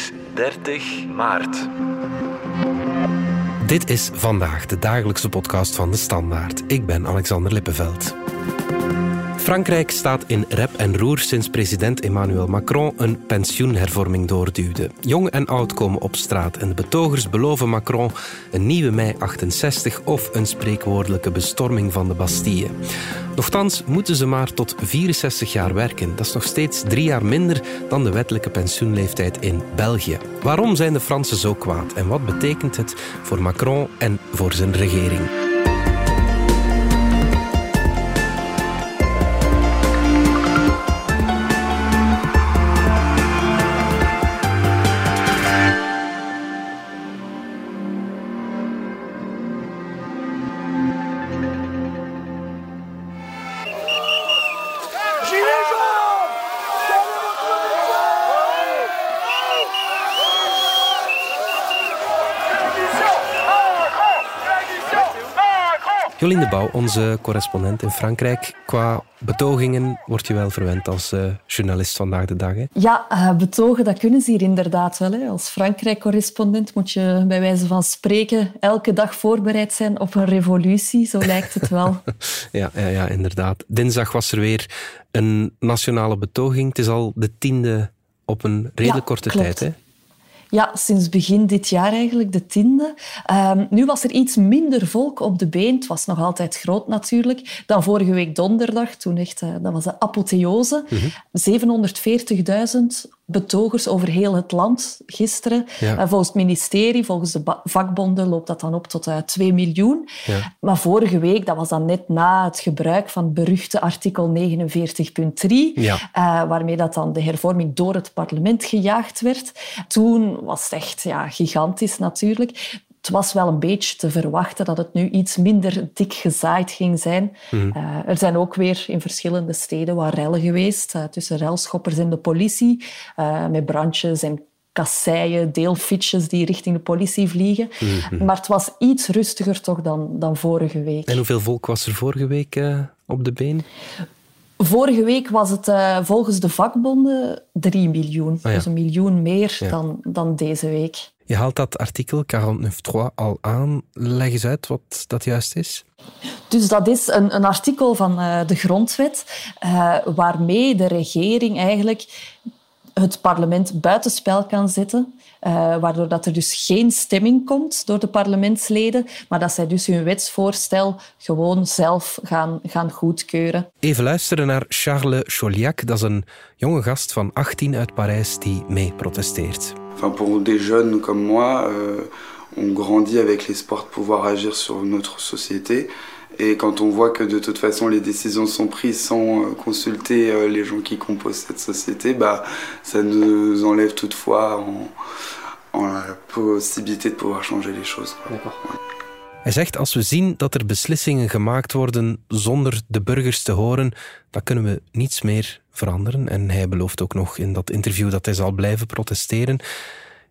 is 30 maart. Dit is vandaag de dagelijkse podcast van de Standaard. Ik ben Alexander Lippenveld. Frankrijk staat in rep en roer sinds president Emmanuel Macron een pensioenhervorming doorduwde. Jong en oud komen op straat en de betogers beloven Macron een nieuwe mei 68 of een spreekwoordelijke bestorming van de Bastille. Nochtans moeten ze maar tot 64 jaar werken. Dat is nog steeds drie jaar minder dan de wettelijke pensioenleeftijd in België. Waarom zijn de Fransen zo kwaad en wat betekent het voor Macron en voor zijn regering? Jolien de Bouw, onze correspondent in Frankrijk. Qua betogingen word je wel verwend als uh, journalist vandaag de dag. Hè? Ja, uh, betogen, dat kunnen ze hier inderdaad wel. Hè. Als Frankrijk-correspondent moet je bij wijze van spreken elke dag voorbereid zijn op een revolutie. Zo lijkt het wel. ja, ja, ja, inderdaad. Dinsdag was er weer een nationale betoging. Het is al de tiende op een redelijk korte tijd. Hè? Ja, sinds begin dit jaar eigenlijk, de tiende. Um, nu was er iets minder volk op de been. Het was nog altijd groot natuurlijk. Dan vorige week donderdag, toen echt, uh, dat was de apotheose. Mm 740.000 betogers over heel het land gisteren. Ja. Uh, volgens het ministerie, volgens de vakbonden, loopt dat dan op tot uh, 2 miljoen. Ja. Maar vorige week, dat was dan net na het gebruik van beruchte artikel 49.3, ja. uh, waarmee dat dan de hervorming door het parlement gejaagd werd. Toen was het echt ja, gigantisch natuurlijk het was wel een beetje te verwachten dat het nu iets minder dik gezaaid ging zijn. Mm. Uh, er zijn ook weer in verschillende steden wat rellen geweest uh, tussen relschoppers en de politie, uh, met brandjes en kasseien, deelfietsjes die richting de politie vliegen. Mm-hmm. Maar het was iets rustiger toch dan, dan vorige week. En hoeveel volk was er vorige week op de been? Vorige week was het uh, volgens de vakbonden 3 miljoen. Oh ja. Dus een miljoen meer ja. dan, dan deze week. Je haalt dat artikel 49.3 al aan. Leg eens uit wat dat juist is. Dus dat is een, een artikel van uh, de grondwet uh, waarmee de regering eigenlijk het parlement buitenspel kan zetten. Uh, waardoor dat er dus geen stemming komt door de parlementsleden, maar dat zij dus hun wetsvoorstel gewoon zelf gaan, gaan goedkeuren. Even luisteren naar Charles Choliac, dat is een jonge gast van 18 uit Parijs die mee protesteert. Enfin, pour des jeunes comme moi, euh, on grandit avec l'espoir de pouvoir agir sur notre société. Et quand on voit que de toute façon les décisions sont prises sans euh, consulter euh, les gens qui composent cette société, bah, ça nous enlève toutefois en, en la possibilité de pouvoir changer les choses. D'accord. Hij zegt, als we zien dat er beslissingen gemaakt worden zonder de burgers te horen, dan kunnen we niets meer veranderen. En hij belooft ook nog in dat interview dat hij zal blijven protesteren.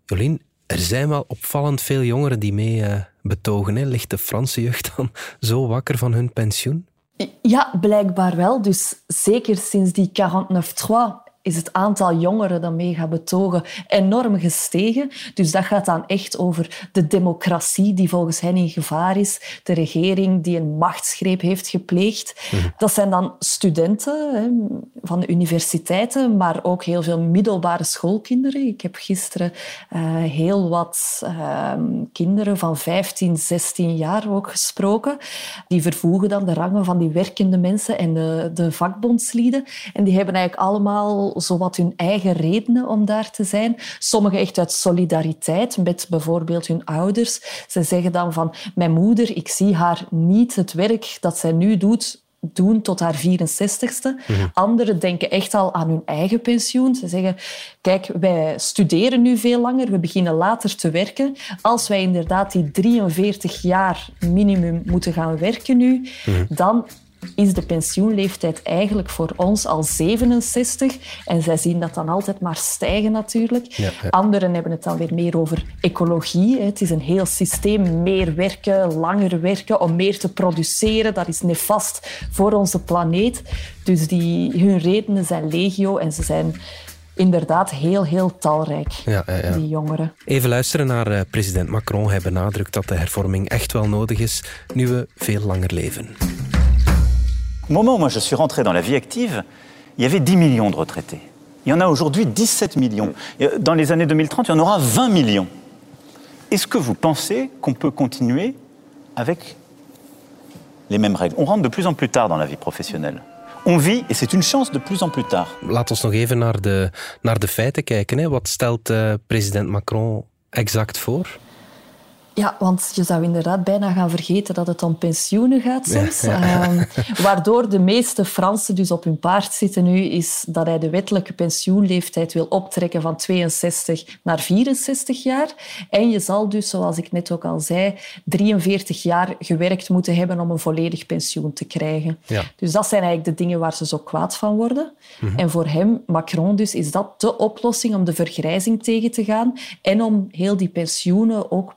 Jolien, er zijn wel opvallend veel jongeren die mee uh, betogen. Hè? Ligt de Franse jeugd dan zo wakker van hun pensioen? Ja, blijkbaar wel. Dus zeker sinds die 49-3 is het aantal jongeren dat mee gaat betogen enorm gestegen. Dus dat gaat dan echt over de democratie die volgens hen in gevaar is. De regering die een machtsgreep heeft gepleegd. Mhm. Dat zijn dan studenten hè, van de universiteiten, maar ook heel veel middelbare schoolkinderen. Ik heb gisteren uh, heel wat uh, kinderen van 15, 16 jaar ook gesproken. Die vervoegen dan de rangen van die werkende mensen en de, de vakbondslieden. En die hebben eigenlijk allemaal zowat hun eigen redenen om daar te zijn. Sommigen echt uit solidariteit met bijvoorbeeld hun ouders. Ze zeggen dan van, mijn moeder, ik zie haar niet het werk dat zij nu doet doen tot haar 64ste. Mm Anderen denken echt al aan hun eigen pensioen. Ze zeggen, kijk, wij studeren nu veel langer, we beginnen later te werken. Als wij inderdaad die 43 jaar minimum moeten gaan werken nu, mhm. dan is de pensioenleeftijd eigenlijk voor ons al 67. En zij zien dat dan altijd maar stijgen natuurlijk. Ja, Anderen hebben het dan weer meer over ecologie. Het is een heel systeem. Meer werken, langer werken om meer te produceren. Dat is nefast voor onze planeet. Dus die, hun redenen zijn legio en ze zijn inderdaad heel, heel talrijk, ja, ja, ja. die jongeren. Even luisteren naar uh, president Macron. Hij benadrukt dat de hervorming echt wel nodig is, nu we veel langer leven. Au moment où moi je suis rentré dans la vie active, il y avait 10 millions de retraités. Il y en a aujourd'hui 17 millions. Dans les années 2030, il y en aura 20 millions. Est-ce que vous pensez qu'on peut continuer avec les mêmes règles? On rentre de plus en plus tard dans la vie professionnelle. On vit, et c'est une chance, de plus en plus tard. Nog even naar de, naar de feiten kijken. Hè. Wat stelt uh, president Macron exact voor? Ja, want je zou inderdaad bijna gaan vergeten dat het om pensioenen gaat soms. Ehm, waardoor de meeste Fransen dus op hun paard zitten nu, is dat hij de wettelijke pensioenleeftijd wil optrekken van 62 naar 64 jaar. En je zal dus, zoals ik net ook al zei, 43 jaar gewerkt moeten hebben om een volledig pensioen te krijgen. Ja. Dus dat zijn eigenlijk de dingen waar ze zo kwaad van worden. Mhm. En voor hem, Macron dus, is dat de oplossing om de vergrijzing tegen te gaan en om heel die pensioenen ook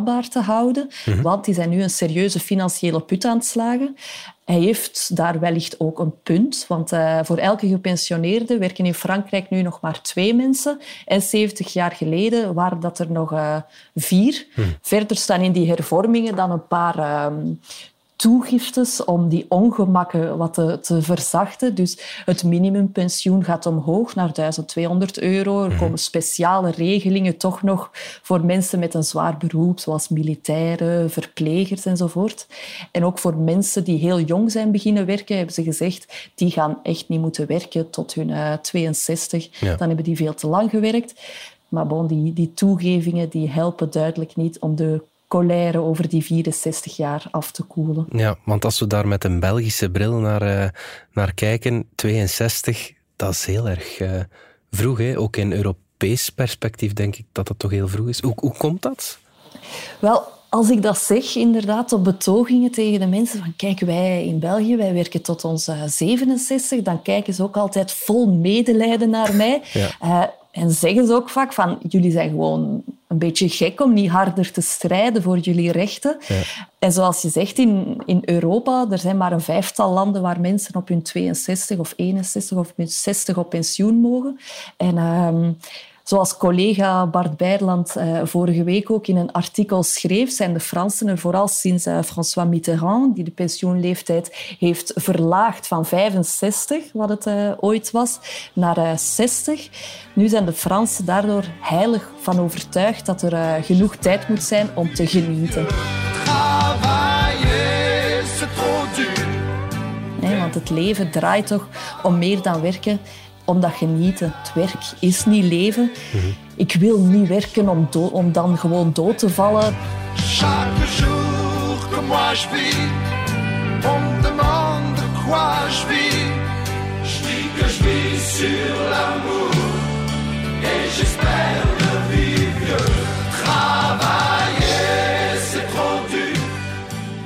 betaalbaar te houden, mhm. want die zijn nu een serieuze financiële put aan het slagen. Hij heeft daar wellicht ook een punt, want uh, voor elke gepensioneerde werken in Frankrijk nu nog maar twee mensen. En 70 jaar geleden waren dat er nog uh, vier. Mhm. Verder staan in die hervormingen dan een paar uh, toegiftes om die ongemakken wat te, te, verzachten. Dus het minimumpensioen gaat omhoog naar 1200 euro. Er mhm. komen speciale regelingen toch nog voor mensen met een zwaar beroep, zoals militairen, verplegers enzovoort. En ook voor mensen die heel jong zijn beginnen werken, hebben ze gezegd, die gaan echt niet moeten werken tot hun uh, 62. Dan hebben die veel te lang gewerkt. Maar bon, die, die toegevingen die helpen duidelijk niet om de colère over die 64 jaar af te koelen. Ja, want als we daar met een Belgische bril naar, uh, naar kijken, 62, dat is heel erg uh, vroeg. Hè? Ook in Europees perspectief denk ik dat dat toch heel vroeg is. Hoe, hoe komt dat? Wel, als ik dat zeg, inderdaad, op betogingen tegen de mensen van kijk, wij in België, wij werken tot onze 67, dan kijken ze ook altijd vol medelijden naar mij. Ja. Uh, en zeggen ze ook vaak van, jullie zijn gewoon een beetje gek om niet harder te strijden voor jullie rechten. Ja. En zoals je zegt, in, in Europa, er zijn maar een vijftal landen waar mensen op hun 62 of 61 of 60 op pensioen mogen. En... Um, Zoals collega Bart Beirland uh, vorige week ook in een artikel schreef, zijn de Fransen er vooral sinds uh, François Mitterrand, die de pensioenleeftijd heeft verlaagd van 65, wat het uh, ooit was, naar 60. Nu zijn de Fransen daardoor heilig van overtuigd dat er genoeg tijd moet zijn om te genieten. Nee, want het leven draait toch om meer dan werken om dat genieten. Het werk is niet leven. Mm -hmm. Ik wil niet werken om, om dan gewoon dood te vallen. Chaque jour que moi je vis, on me demande quoi je vis. Je dis que je vis sur l'amour et j'espère le vivre. Travailler, c'est trop duur.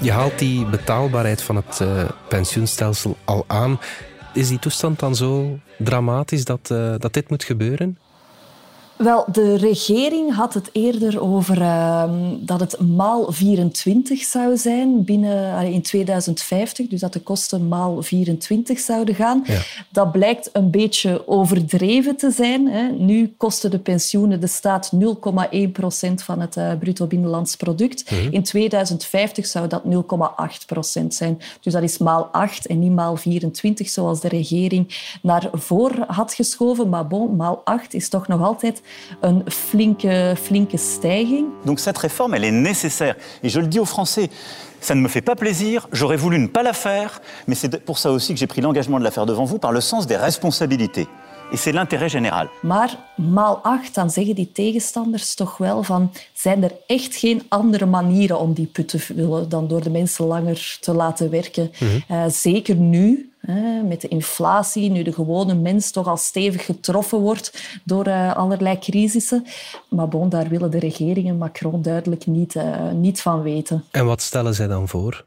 Je haalt die betaalbaarheid van het uh, pensioenstelsel al aan. Is die toestand dan zo dramatisch dat, uh, dat dit moet gebeuren? Wel, de regering had het eerder over uh, dat het maal 24 zou zijn binnen, in 2050. Dus dat de kosten maal 24 zouden gaan. Ja. Dat blijkt een beetje overdreven te zijn. Hè. Nu kosten de pensioenen de staat 0,1 procent van het uh, bruto binnenlands product. Mm -hmm. In 2050 zou dat 0,8 procent zijn. Dus dat is maal 8 en niet maal 24, zoals de regering naar voren had geschoven. Maar bon, maal 8 is toch nog altijd een flinke, flinke. Donc cette réforme, elle est nécessaire. Et je le dis aux Français, ça ne me fait pas plaisir, j'aurais voulu ne pas la faire, mais c'est pour ça aussi que j'ai pris l'engagement de la faire devant vous, par le sens des responsabilités. Et c'est l'intérêt général. Maar maal acht, dan zeggen die tegenstanders toch wel van... zijn er echt geen andere manieren om die put te vullen dan door de mensen langer te laten werken? Mm -hmm. uh, zeker nu, met de inflatie, nu de gewone mens toch al stevig getroffen wordt door uh, allerlei crisissen. Maar bon, daar willen de regeringen Macron duidelijk niet, uh, niet van weten. En wat stellen zij dan voor?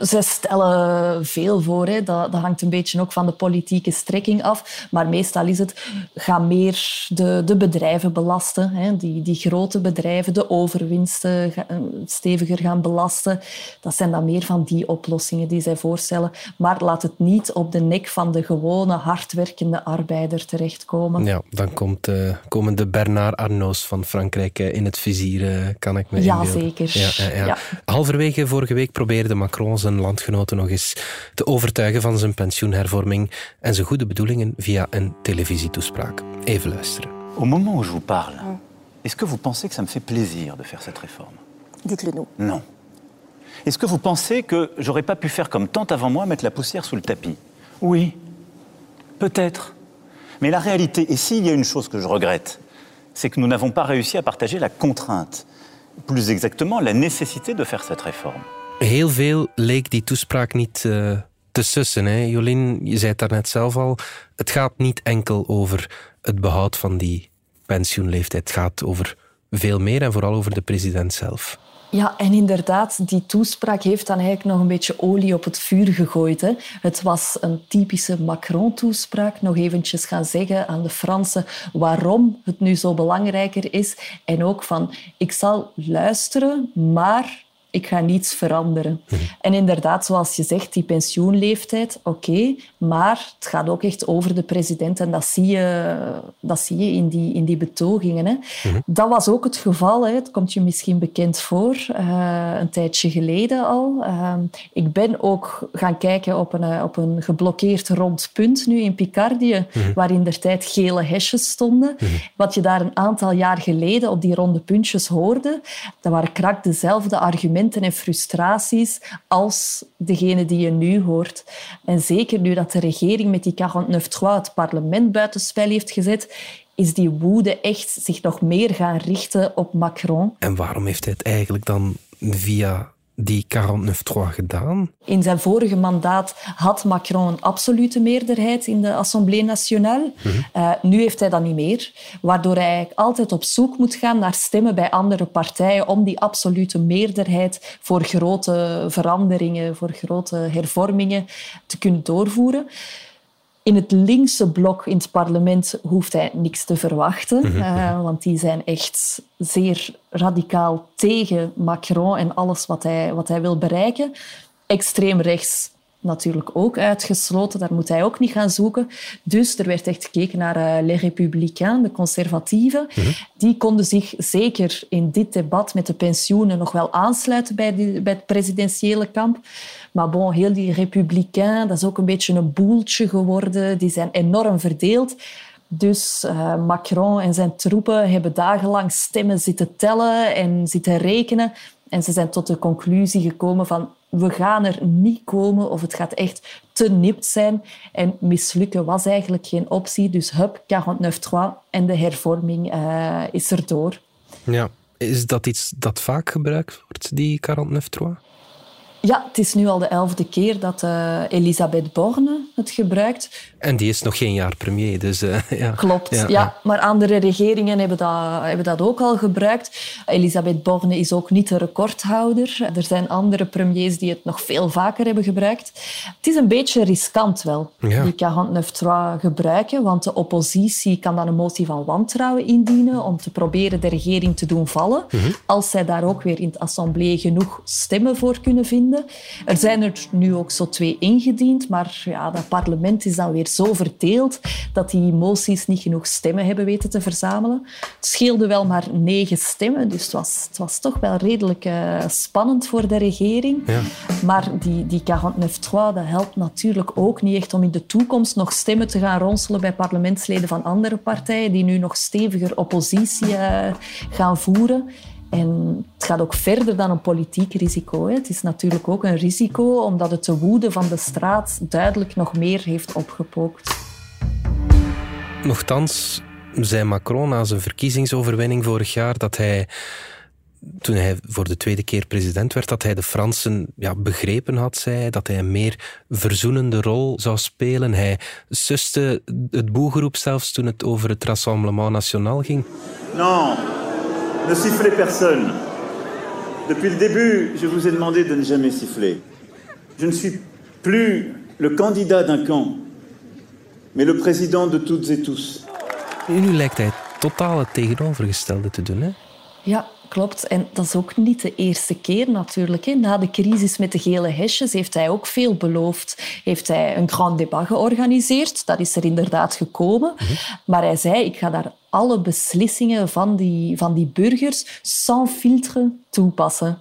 Ze stellen veel voor. Hè. Dat, dat, hangt een beetje ook van de politieke strekking af. Maar meestal is het, ga meer de, de bedrijven belasten. Hè. Die, die grote bedrijven, de overwinsten eh, steviger gaan belasten. Dat zijn dan meer van die oplossingen die zij voorstellen. Maar laat het niet op de nek van de gewone, hardwerkende arbeider terechtkomen. Ja, dan komt, uh, komen de Bernard Arnaults van Frankrijk eh, in het vizier, kan ik me ja, Zeker. Ja, ja, ja. Halverwege vorige week probeerde Macron zijn landgenoten nog eens te overtuigen van zijn pensioenhervorming en zijn goede bedoelingen via een televisietoespraak. Even luisteren. Au moment où je vous parle, est-ce que vous pensez que ça me fait plaisir de faire cette réforme? Dites-le nous. Non. Est-ce que vous pensez que j'aurais pas pu faire comme tant avant moi, mettre la poussière sous le tapis? Oui, peut-être. Mais la réalité, et s'il y a une chose que je regrette, c'est que nous n'avons pas réussi à partager la contrainte, plus exactement la nécessité de faire cette réforme. Heel veel leek die toespraak niet uh, te sussen. Hè? Jolien, je zei het daarnet zelf al. Het gaat niet enkel over het behoud van die pensioenleeftijd. Het gaat over veel meer en vooral over de president zelf. Ja, en inderdaad, die toespraak heeft dan eigenlijk nog een beetje olie op het vuur gegooid. Hè. Het was een typische Macron-toespraak. Nog eventjes gaan zeggen aan de Fransen waarom het nu zo belangrijker is. En ook van, ik zal luisteren, maar ik ga niets veranderen. Mhm. En inderdaad, zoals je zegt, die pensioenleeftijd, oké, maar het gaat ook echt over de president en dat zie je, dat zie je in, die, in die betogingen. Hè. Mhm. Dat was ook het geval, hè. het komt je misschien bekend voor, uh, een tijdje geleden al. Uh, ik ben ook gaan kijken op een, eh, op een geblokkeerd rond punt nu in Picardie, mm waar in der tijd gele hesjes stonden. Mhm. Wat je daar een aantal jaar geleden op die ronde puntjes hoorde, dat waren krak dezelfde argumenten en frustraties als degene die je nu hoort. En zeker nu dat de regering met die 49.3 het parlement buitenspel heeft gezet, is die woede echt zich nog meer gaan richten op Macron. En waarom heeft hij het eigenlijk dan via die 49-3 gedaan? In zijn vorige mandaat had Macron een absolute meerderheid in de Assemblée Nationale. Mhm. uh, nu heeft hij dat niet meer, waardoor hij altijd op zoek moet gaan naar stemmen bij andere partijen om die absolute meerderheid voor grote veranderingen, voor grote hervormingen te kunnen doorvoeren. In het linkse blok in het parlement hoeft hij niks te verwachten, mhm. Eh, want die zijn echt zeer radicaal tegen Macron en alles wat hij, wat hij wil bereiken. Extreem rechts natuurlijk ook uitgesloten. Daar moet hij ook niet gaan zoeken. Dus er werd echt gekeken naar uh, Les Républicains, de conservatieven. Mhm. Die konden zich zeker in dit debat met de pensioenen nog wel aansluiten bij, die, bij het presidentiële kamp. Maar bon, heel die Républicains, dat is ook een beetje een boeltje geworden. Die zijn enorm verdeeld. Dus uh, Macron en zijn troepen hebben dagenlang stemmen zitten tellen en zitten rekenen. En ze zijn tot de conclusie gekomen van we gaan er niet komen of het gaat echt te nipt zijn. En mislukken was eigenlijk geen optie. Dus hup, 49-3 en de hervorming uh, is erdoor. Ja, is dat iets dat vaak gebruikt wordt, die 49-3? Ja, het is nu al de elfde keer dat uh, Elisabeth Borne het gebruikt. En die is nog geen jaar premier, dus uh, ja. Klopt, ja, Maar andere regeringen hebben dat, hebben dat ook al gebruikt. Elisabeth Borne is ook niet de recordhouder. Er zijn andere premiers die het nog veel vaker hebben gebruikt. Het is een beetje riskant wel, die 49-3 gebruiken, want de oppositie kan dan een motie van wantrouwen indienen om te proberen de regering te doen vallen, mhm. als zij daar ook weer in het assemblée genoeg stemmen voor kunnen vinden. Er zijn er nu ook zo twee ingediend, maar ja, dat parlement is dan weer zo verdeeld dat die moties niet genoeg stemmen hebben weten te verzamelen. Het scheelde wel maar negen stemmen, dus het was, het was toch wel redelijk uh, spannend voor de regering. Ja. Maar die, die 49-3, dat helpt natuurlijk ook niet echt om in de toekomst nog stemmen te gaan ronselen bij parlementsleden van andere partijen die nu nog steviger oppositie uh, gaan voeren. En het gaat ook verder dan een politiek risico. Het is natuurlijk ook een risico omdat het de woede van de straat duidelijk nog meer heeft opgepookt. Nochtans zei Macron na zijn verkiezingsoverwinning vorig jaar dat hij, toen hij voor de tweede keer president werd, dat hij de Fransen ja, begrepen had, zei dat hij een meer verzoenende rol zou spelen. Hij suste het boegeroep zelfs toen het over het Rassemblement National ging. Non, ne sifflez personne. Depuis le début, je vous ai demandé de ne jamais siffler. Je ne suis plus le candidat d'un camp, mais le président de toutes et tous. Nu lijkt hij totaal het tegenovergestelde te doen. Hè? Ja, klopt. En dat is ook niet de eerste keer natuurlijk. Hè. Na de crisis met de gele hesjes heeft hij ook veel beloofd. Heeft hij een grand débat georganiseerd. Dat is er inderdaad gekomen. Maar hij zei, ik ga daar alle beslissingen van die, van die burgers sans filtre toepassen.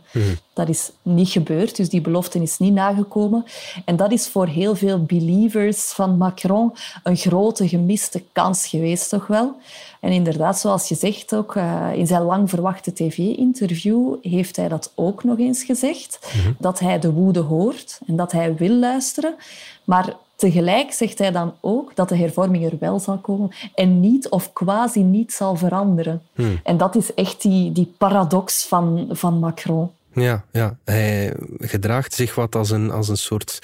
Dat is niet gebeurd, dus die belofte is niet nagekomen. En dat is voor heel veel believers van Macron een grote gemiste kans geweest, toch wel. En inderdaad, zoals je zegt, ook uh, in zijn lang verwachte tv-interview heeft hij dat ook nog eens gezegd. Dat hij de woede hoort en dat hij wil luisteren. Maar Tegelijk zegt hij dan ook dat de hervorming er wel zal komen en niet of quasi niet zal veranderen. En dat is echt die, die paradox van, van Macron. Ja, ja, hij gedraagt zich wat als een, als een soort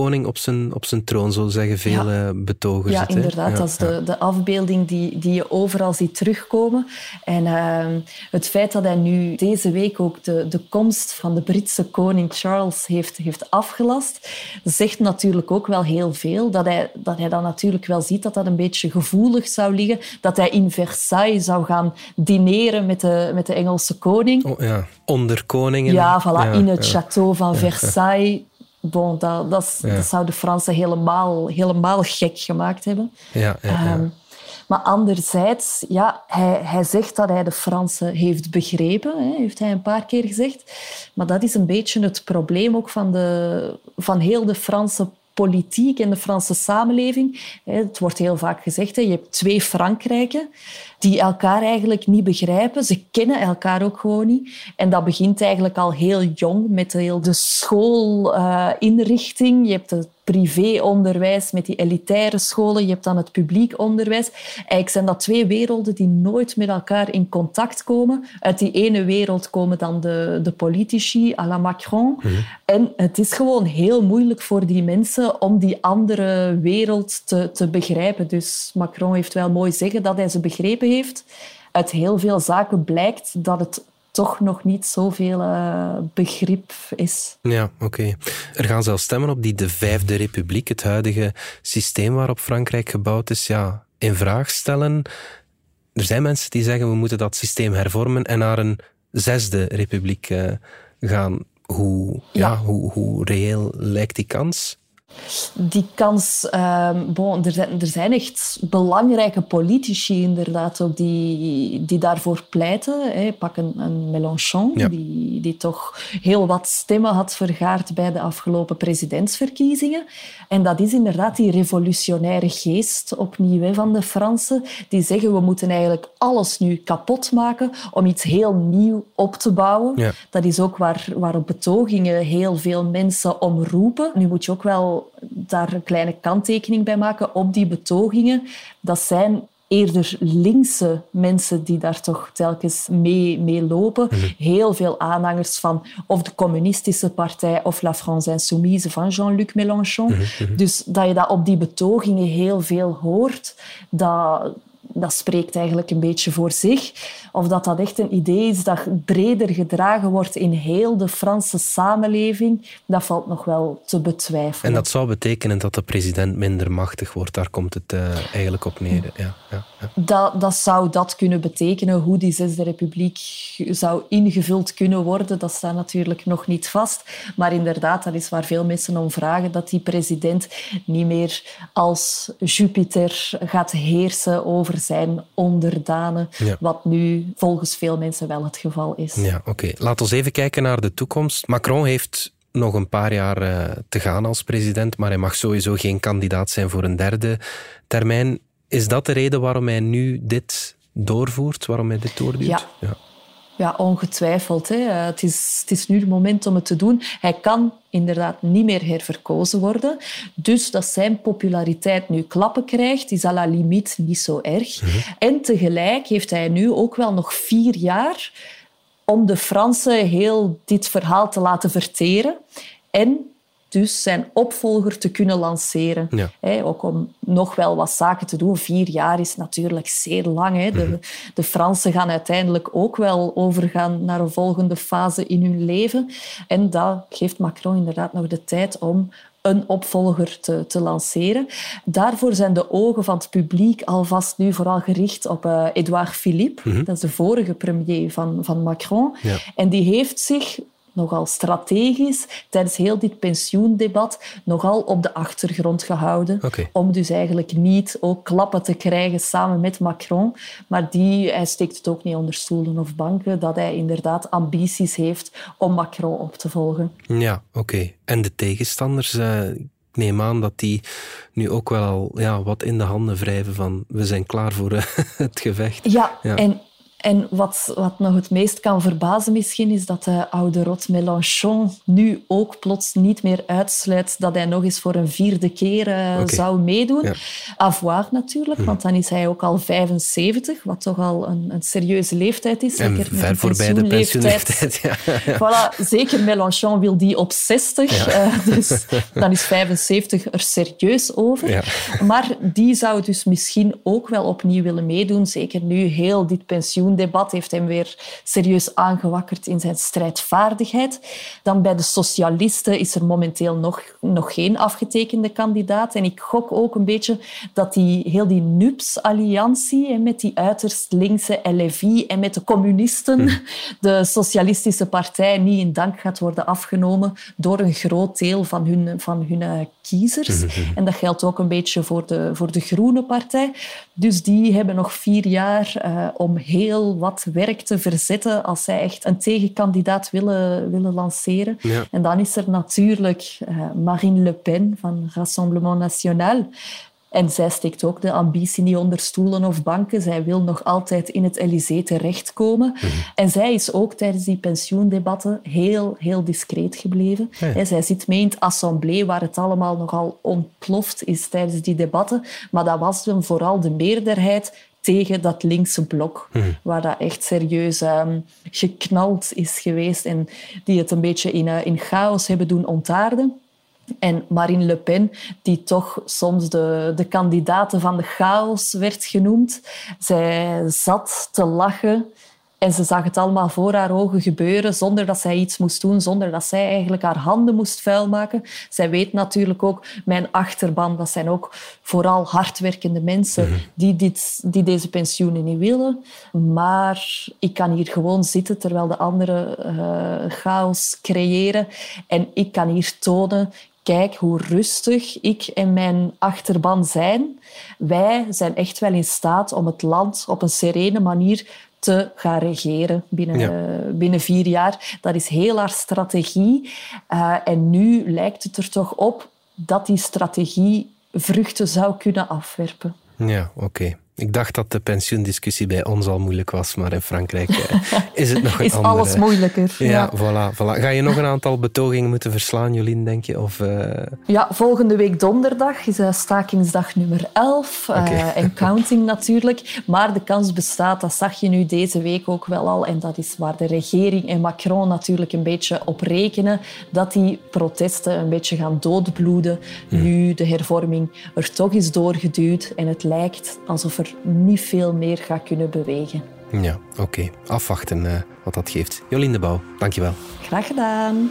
koning op zijn, op zijn troon, zo zeggen veel Ja. betogers. Ja, het, inderdaad. Ja, dat is de, de afbeelding die, die je overal ziet terugkomen. En ehm, het feit dat hij nu deze week ook de, de komst van de Britse koning Charles heeft, heeft afgelast, zegt natuurlijk ook wel heel veel. Dat hij, dat hij dan natuurlijk wel ziet dat dat een beetje gevoelig zou liggen. Dat hij in Versailles zou gaan dineren met de, met de Engelse koning. Oh, ja, onder koningen. Ja, voilà, in het château van Versailles. Bon, dat, dat, is- Ja. dat zou de Fransen helemaal, helemaal gek gemaakt hebben. Ja, ja, ja. Ehm, maar anderzijds, ja, hij, hij zegt dat hij de Fransen heeft begrepen, hè, heeft hij een paar keer gezegd. Maar dat is een beetje het probleem ook van, de, van heel de Franse politiek en de Franse samenleving. Het wordt heel vaak gezegd, je hebt twee Frankrijken die elkaar eigenlijk niet begrijpen. Ze kennen elkaar ook gewoon niet. En dat begint eigenlijk al heel jong met heel de schoolinrichting. je hebt het privéonderwijs met die elitaire scholen. Je hebt dan het publiek onderwijs. Eigenlijk zijn dat twee werelden die nooit met elkaar in contact komen. Uit die ene wereld komen dan de, de politici à la Macron. En het is gewoon heel moeilijk voor die mensen om die andere wereld te, te begrijpen. Dus Macron heeft wel mooi zeggen dat hij ze begrepen heeft. Uit heel veel zaken blijkt dat het toch nog niet zoveel eh, begrip is. Ja, oké. Er gaan zelfs stemmen op die de Vijfde Republiek, het huidige systeem waarop Frankrijk gebouwd is, ja, in vraag stellen. Er zijn mensen die zeggen we moeten dat systeem hervormen en naar een Zesde Republiek eh, gaan. Hoe, ja. Ja. hoe, hoe reëel lijkt die kans? Die kans, ehm, bon, er, zijn, er zijn echt belangrijke politici inderdaad ook die, die daarvoor pleiten. Hè. Pak een, een Mélenchon, Ja. die, die toch heel wat stemmen had vergaard bij de afgelopen presidentsverkiezingen. En dat is inderdaad die revolutionaire geest opnieuw hè, van de Fransen. Die zeggen we moeten eigenlijk alles nu kapot maken om iets heel nieuw op te bouwen. Ja. Dat is ook waar, waar op betogingen heel veel mensen om roepen. Nu moet je ook wel daar een kleine kanttekening bij maken op die betogingen. Dat zijn eerder linkse mensen die daar toch telkens mee, mee lopen. Heel veel aanhangers van of de communistische partij of La France Insoumise van Jean-Luc Mélenchon. Dus dat je dat op die betogingen heel veel hoort, dat, dat spreekt eigenlijk een beetje voor zich. Of dat dat echt een idee is dat breder gedragen wordt in heel de Franse samenleving, dat valt nog wel te betwijfelen. En dat zou betekenen dat de president minder machtig wordt. Daar komt het eh, eigenlijk op neer. Ja, ja, ja. Dat, dat zou dat kunnen betekenen. Hoe die Zesde Republiek zou ingevuld kunnen worden, dat staat natuurlijk nog niet vast. Maar inderdaad, dat is waar veel mensen om vragen, dat die president niet meer als Jupiter gaat heersen over zijn onderdanen, Ja. wat nu volgens veel mensen wel het geval is. Ja, oké. Laten we even kijken naar de toekomst. Macron heeft nog een paar jaar eh, te gaan als president, maar hij mag sowieso geen kandidaat zijn voor een derde termijn. Is dat de reden waarom hij nu dit doorvoert, waarom hij dit doorduwt? Ja. ja. Ja, ongetwijfeld. Hè. Eh, Het, is, het is nu het moment om het te doen. Hij kan inderdaad niet meer herverkozen worden. Dus dat zijn populariteit nu klappen krijgt, is à la limiet niet zo erg. En tegelijk heeft hij nu ook wel nog vier jaar om de Fransen heel dit verhaal te laten verteren. En dus zijn opvolger te kunnen lanceren. Ja. ook om nog wel wat zaken te doen. Vier jaar is natuurlijk zeer lang. Hè. De, mhm. de Fransen gaan uiteindelijk ook wel overgaan naar een volgende fase in hun leven. En dat geeft Macron inderdaad nog de tijd om een opvolger te, te, lanceren. Daarvoor zijn de ogen van het publiek alvast nu vooral gericht op uh, Edouard Philippe. Mhm. Dat is de vorige premier van, van Macron. En die heeft zich nogal strategisch tijdens heel dit pensioendebat nogal op de achtergrond gehouden. Om dus eigenlijk niet ook klappen te krijgen samen met Macron. Maar die, hij steekt het ook niet onder stoelen of banken, dat hij inderdaad ambities heeft om Macron op te volgen. Ja, oké. En de tegenstanders... Uh ik neem aan dat die nu ook wel ja, wat in de handen wrijven van we zijn klaar voor eh, het gevecht. Ja, ja. en en wat, wat nog het meest kan verbazen misschien, is dat de oude rot Mélenchon nu ook plots niet meer uitsluit dat hij nog eens voor een vierde keer uh, zou meedoen. Ja. Avoir natuurlijk, mhm. want dan is hij ook al 75, wat toch al een, een serieuze leeftijd is. En zeker ver voorbij de pensioenleeftijd. Ja. Voilà, zeker Mélenchon wil die op 60, uh, eh, dus dan is 75 er serieus over. Maar die zou dus misschien ook wel opnieuw willen meedoen, zeker nu heel dit pensioen debat heeft hem weer serieus aangewakkerd in zijn strijdvaardigheid. Dan bij de socialisten is er momenteel nog, nog geen afgetekende kandidaat. En ik gok ook een beetje dat die, heel die NUPS-alliantie met die uiterst linkse LFI en met de communisten, hm. de socialistische partij, niet in dank gaat worden afgenomen door een groot deel van hun, van hun eh, kiezers. Hm, hm, en dat geldt ook een beetje voor de, voor de Groene Partij. Dus die hebben nog vier jaar uh, om heel wat werk te verzetten als zij echt een tegenkandidaat willen, willen lanceren. En dan is er natuurlijk uh, Marine Le Pen van Rassemblement National. En zij steekt ook de ambitie niet onder stoelen of banken. Zij wil nog altijd in het Elysée terechtkomen. Mhm. En zij is ook tijdens die pensioendebatten heel, heel discreet gebleven. Zij zit mee in het assemblée, waar het allemaal nogal ontploft is tijdens die debatten. Maar dat was dan vooral de meerderheid tegen dat linkse blok, hmm. waar dat echt serieus um, geknald is geweest en die het een beetje in, uh, in chaos hebben doen ontaarden. En Marine Le Pen, die toch soms de, de kandidaten van de chaos werd genoemd, zij zat te lachen en ze zag het allemaal voor haar ogen gebeuren zonder dat zij iets moest doen, zonder dat zij eigenlijk haar handen moest vuilmaken. Zij weet natuurlijk ook, mijn achterban, dat zijn ook vooral hardwerkende mensen mhm. die, dit, die deze pensioenen niet willen. Maar ik kan hier gewoon zitten terwijl de anderen uh, chaos creëren. En ik kan hier tonen, kijk hoe rustig ik en mijn achterban zijn. Wij zijn echt wel in staat om het land op een serene manier te gaan regeren binnen, binnen vier jaar. Dat is heel haar strategie. Uh, en nu lijkt het er toch op dat die strategie vruchten zou kunnen afwerpen. Ja, oké. Ik dacht dat de pensioendiscussie bij ons al moeilijk was, maar in Frankrijk eh, is het nog een is andere. Is alles moeilijker. Ja, Voilà, voilà. Ga je nog een aantal betogingen moeten verslaan, Jolien, denk je? Of, uh... Ja, volgende week donderdag is stakingsdag nummer 11. Okay. Uh, en counting natuurlijk. Maar de kans bestaat, dat zag je nu deze week ook wel al, en dat is waar de regering en Macron natuurlijk een beetje op rekenen, dat die protesten een beetje gaan doodbloeden, hmm. nu de hervorming er toch is doorgeduwd en het lijkt alsof er niet veel meer gaat kunnen bewegen. Ja, oké. Afwachten uh, wat dat geeft. Jolien de Bouw, dankjewel. Graag gedaan.